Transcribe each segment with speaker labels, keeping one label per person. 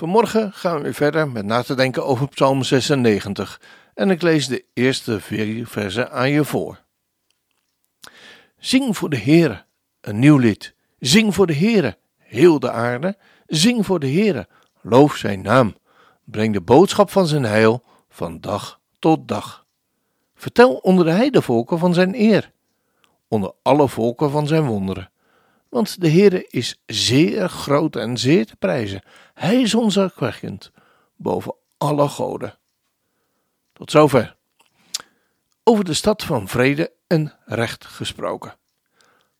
Speaker 1: Vanmorgen gaan we verder met na te denken over Psalm 96 en ik lees de eerste vier versen aan je voor. Zing voor de Heere een nieuw lied. Zing voor de Heere, heel de aarde. Zing voor de Heere, loof zijn naam. Breng de boodschap van zijn heil van dag tot dag. Vertel onder de heidevolken van zijn eer, onder alle volken van zijn wonderen. Want de Heere is zeer groot en zeer te prijzen. Hij is onzagwekkend boven alle goden. Tot zover. Over de stad van vrede en recht gesproken.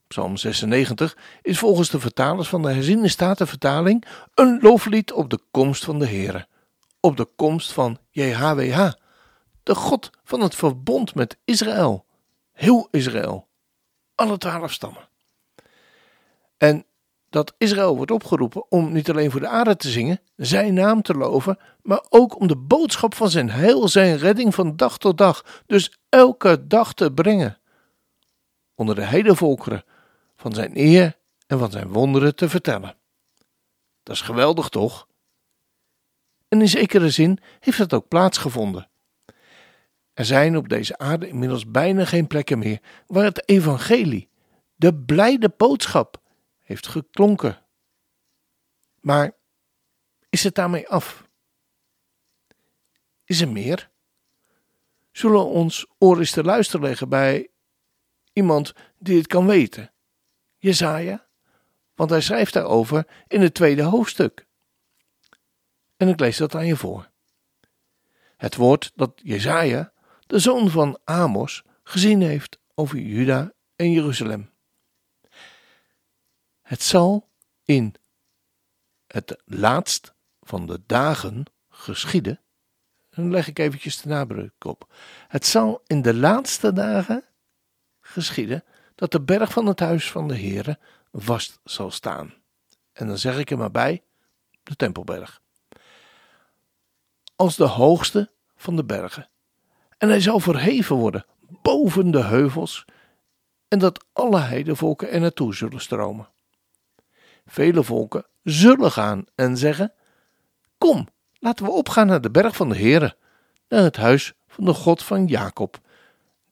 Speaker 1: Psalm 96 is volgens de vertalers van de herziene statenvertaling een loflied op de komst van de Heere, op de komst van JHWH, de God van het verbond met Israël, heel Israël, alle twaalf stammen. En dat Israël wordt opgeroepen om niet alleen voor de aarde te zingen, zijn naam te loven, maar ook om de boodschap van zijn heil, zijn redding van dag tot dag, dus elke dag te brengen. Onder de hele volkeren van zijn eer en van zijn wonderen te vertellen. Dat is geweldig toch? En in zekere zin heeft dat ook plaatsgevonden. Er zijn op deze aarde inmiddels bijna geen plekken meer waar het evangelie, de blijde boodschap, heeft geklonken. Maar is het daarmee af? Is er meer? Zullen we ons oor eens te luisteren leggen bij iemand die het kan weten? Jezaja, want hij schrijft daarover in het tweede hoofdstuk. En ik lees dat aan je voor. Het woord dat Jezaja, de zoon van Amos, gezien heeft over Juda en Jeruzalem. Het zal in het laatst van de dagen geschieden. Dan leg ik eventjes de nadruk op. Het zal in de laatste dagen geschieden dat de berg van het huis van de Heere vast zal staan. En dan zeg ik er maar bij, de Tempelberg. Als de hoogste van de bergen. En hij zal verheven worden boven de heuvels en dat alle heidevolken er naartoe zullen stromen. Vele volken zullen gaan en zeggen: Kom, laten we opgaan naar de berg van de Heere, naar het huis van de God van Jacob.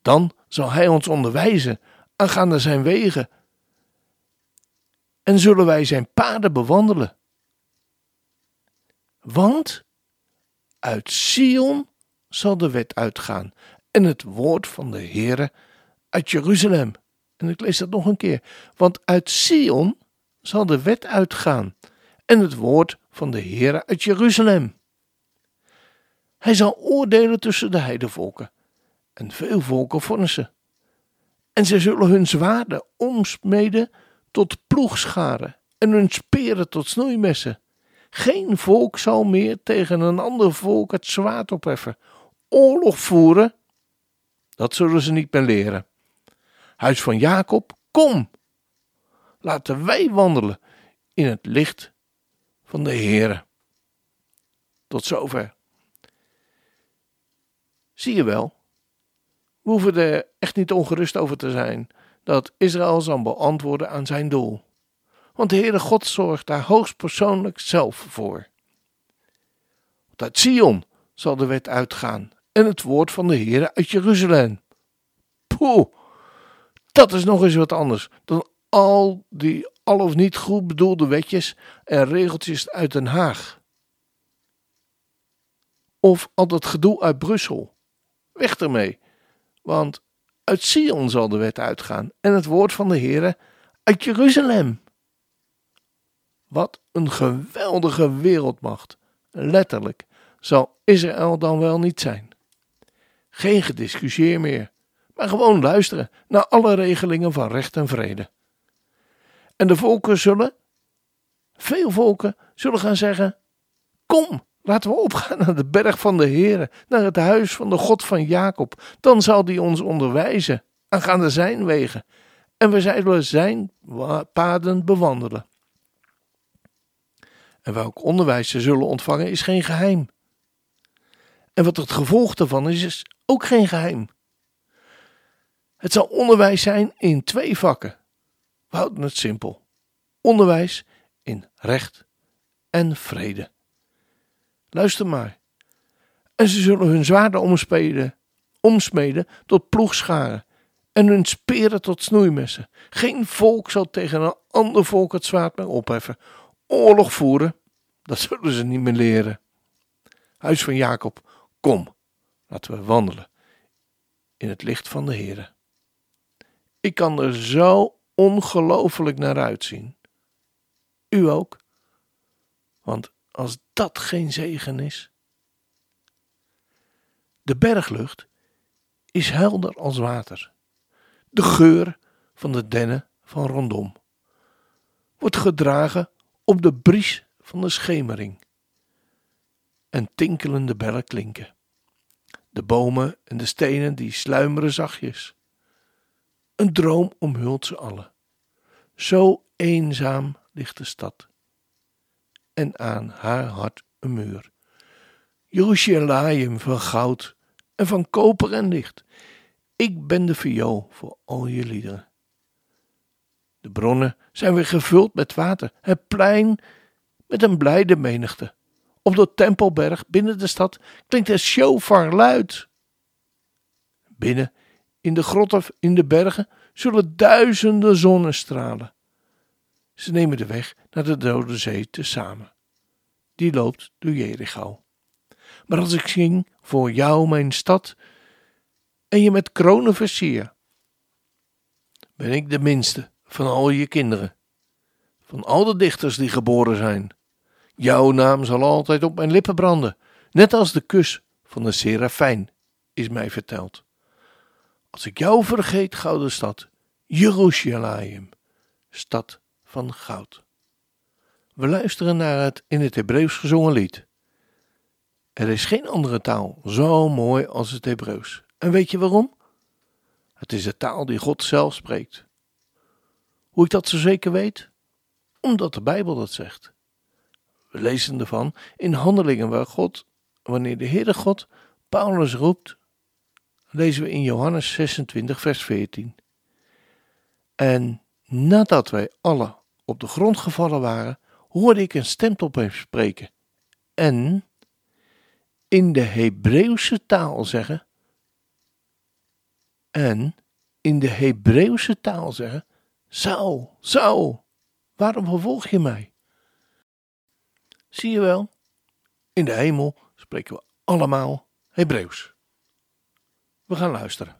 Speaker 1: Dan zal hij ons onderwijzen aangaande zijn wegen en zullen wij zijn paden bewandelen. Want uit Sion zal de wet uitgaan en het woord van de Heere uit Jeruzalem. En ik lees dat nog een keer. Want uit Sion zal de wet uitgaan en het woord van de Heere uit Jeruzalem. Hij zal oordelen tussen de heidevolken en veel volken vonnissen. En zij zullen hun zwaarden omsmeden tot ploegscharen en hun speren tot snoeimessen. Geen volk zal meer tegen een ander volk het zwaard opheffen. Oorlog voeren, dat zullen ze niet meer leren. Huis van Jacob, kom, laten wij wandelen in het licht van de Heere. Tot zover. Zie je wel, we hoeven er echt niet ongerust over te zijn dat Israël zal beantwoorden aan zijn doel. Want de Heere God zorgt daar hoogstpersoonlijk zelf voor. Want uit Sion zal de wet uitgaan en het woord van de Heere uit Jeruzalem. Poeh, dat is nog eens wat anders dan al die al of niet goed bedoelde wetjes en regeltjes uit Den Haag. Of al dat gedoe uit Brussel. Weg ermee, want uit Sion zal de wet uitgaan en het woord van de Heere uit Jeruzalem. Wat een geweldige wereldmacht. Letterlijk zal Israël dan wel niet zijn. Geen gediscussieer meer, maar gewoon luisteren naar alle regelingen van recht en vrede. En de volken zullen, veel volken, zullen gaan zeggen: Kom, Laten we opgaan naar de berg van de Heere, naar het huis van de God van Jacob. Dan zal die ons onderwijzen aangaande zijn wegen. En we zullen zijn paden bewandelen. En welk onderwijs ze zullen ontvangen is geen geheim. En wat het gevolg daarvan is, is ook geen geheim. Het zal onderwijs zijn in twee vakken. We houden het simpel. Onderwijs in recht en vrede. Luister maar. En ze zullen hun zwaarden omspelen, omsmeden tot ploegscharen en hun speren tot snoeimessen. Geen volk zal tegen een ander volk het zwaard meer opheffen. Oorlog voeren, dat zullen ze niet meer leren. Huis van Jacob, kom, laten we wandelen in het licht van de Heere. Ik kan er zo ongelooflijk naar uitzien. U ook? Want als dat geen zegen is. De berglucht is helder als water. De geur van de dennen van rondom wordt gedragen op de bries van de schemering. En tinkelende bellen klinken. De bomen en de stenen die sluimeren zachtjes. Een droom omhult ze allen. Zo eenzaam ligt de stad. En aan haar hart een muur. Jeruzalem van goud en van koper en licht. Ik ben de viool voor al je liederen. De bronnen zijn weer gevuld met water. Het plein met een blijde menigte. Op de Tempelberg binnen de stad klinkt het shofar luid. Binnen in de grotten in de bergen zullen duizenden zonnestralen. Ze nemen de weg naar de Dode Zee tezamen. Die loopt door Jericho. Maar als ik zing voor jou mijn stad en je met kronen versier, ben ik de minste van al je kinderen, van al de dichters die geboren zijn. Jouw naam zal altijd op mijn lippen branden, net als de kus van de serafijn, is mij verteld. Als ik jou vergeet, gouden stad, Jeruzalem, stad van goud. We luisteren naar het in het Hebreeuws gezongen lied. Er is geen andere taal zo mooi als het Hebreeuws. En weet je waarom? Het is de taal die God zelf spreekt. Hoe ik dat zo zeker weet? Omdat de Bijbel dat zegt. We lezen ervan in handelingen waar God, wanneer de Heere God Paulus roept, lezen we in Johannes 26, vers 14. En nadat wij alle op de grond gevallen waren, hoorde ik een stem tot hem spreken. En in de Hebreeuwse taal zeggen. En in de Hebreeuwse taal zeggen: Saul, Saul, waarom vervolg je mij? Zie je wel, in de hemel spreken we allemaal Hebreeuws. We gaan luisteren.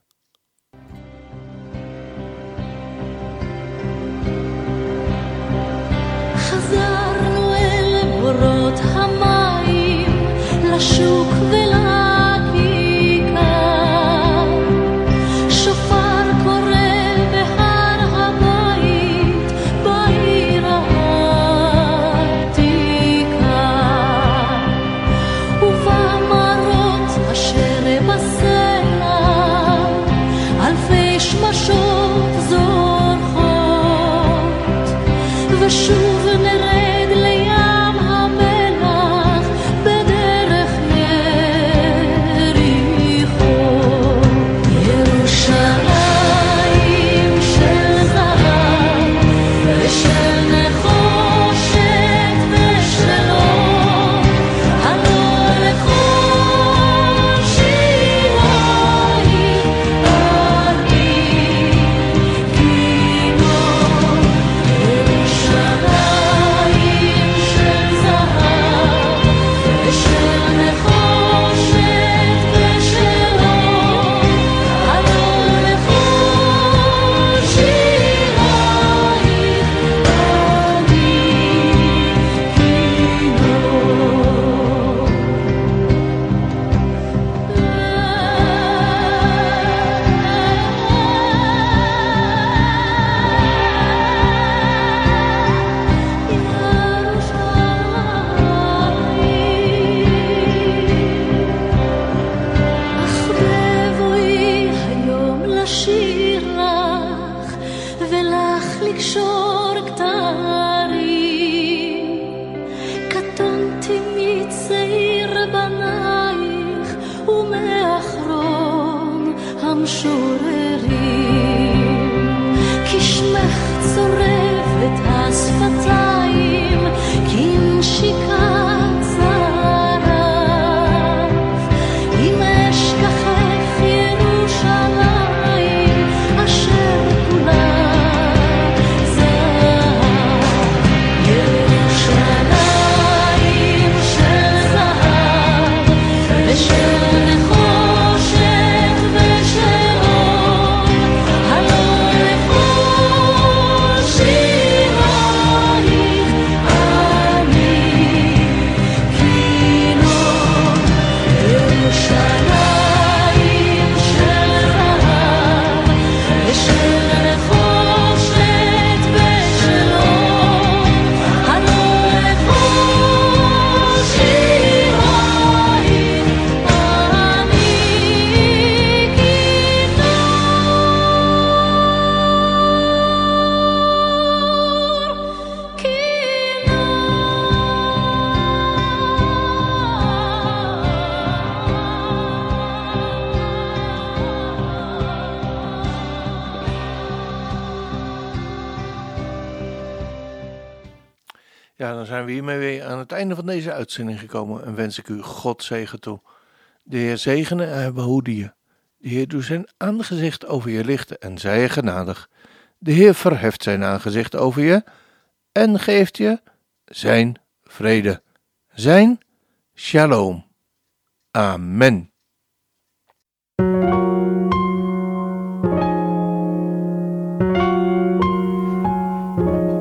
Speaker 2: משוררים, כי שמך צורב את השפתיים.
Speaker 1: Zijn we hiermee weer aan het einde van deze uitzending gekomen en wens ik u God zegen toe. De Heer zegene en behoede je. De Heer doet zijn aangezicht over je lichten en zij je genadig. De Heer verheft zijn aangezicht over je en geeft je zijn vrede. Zijn shalom. Amen.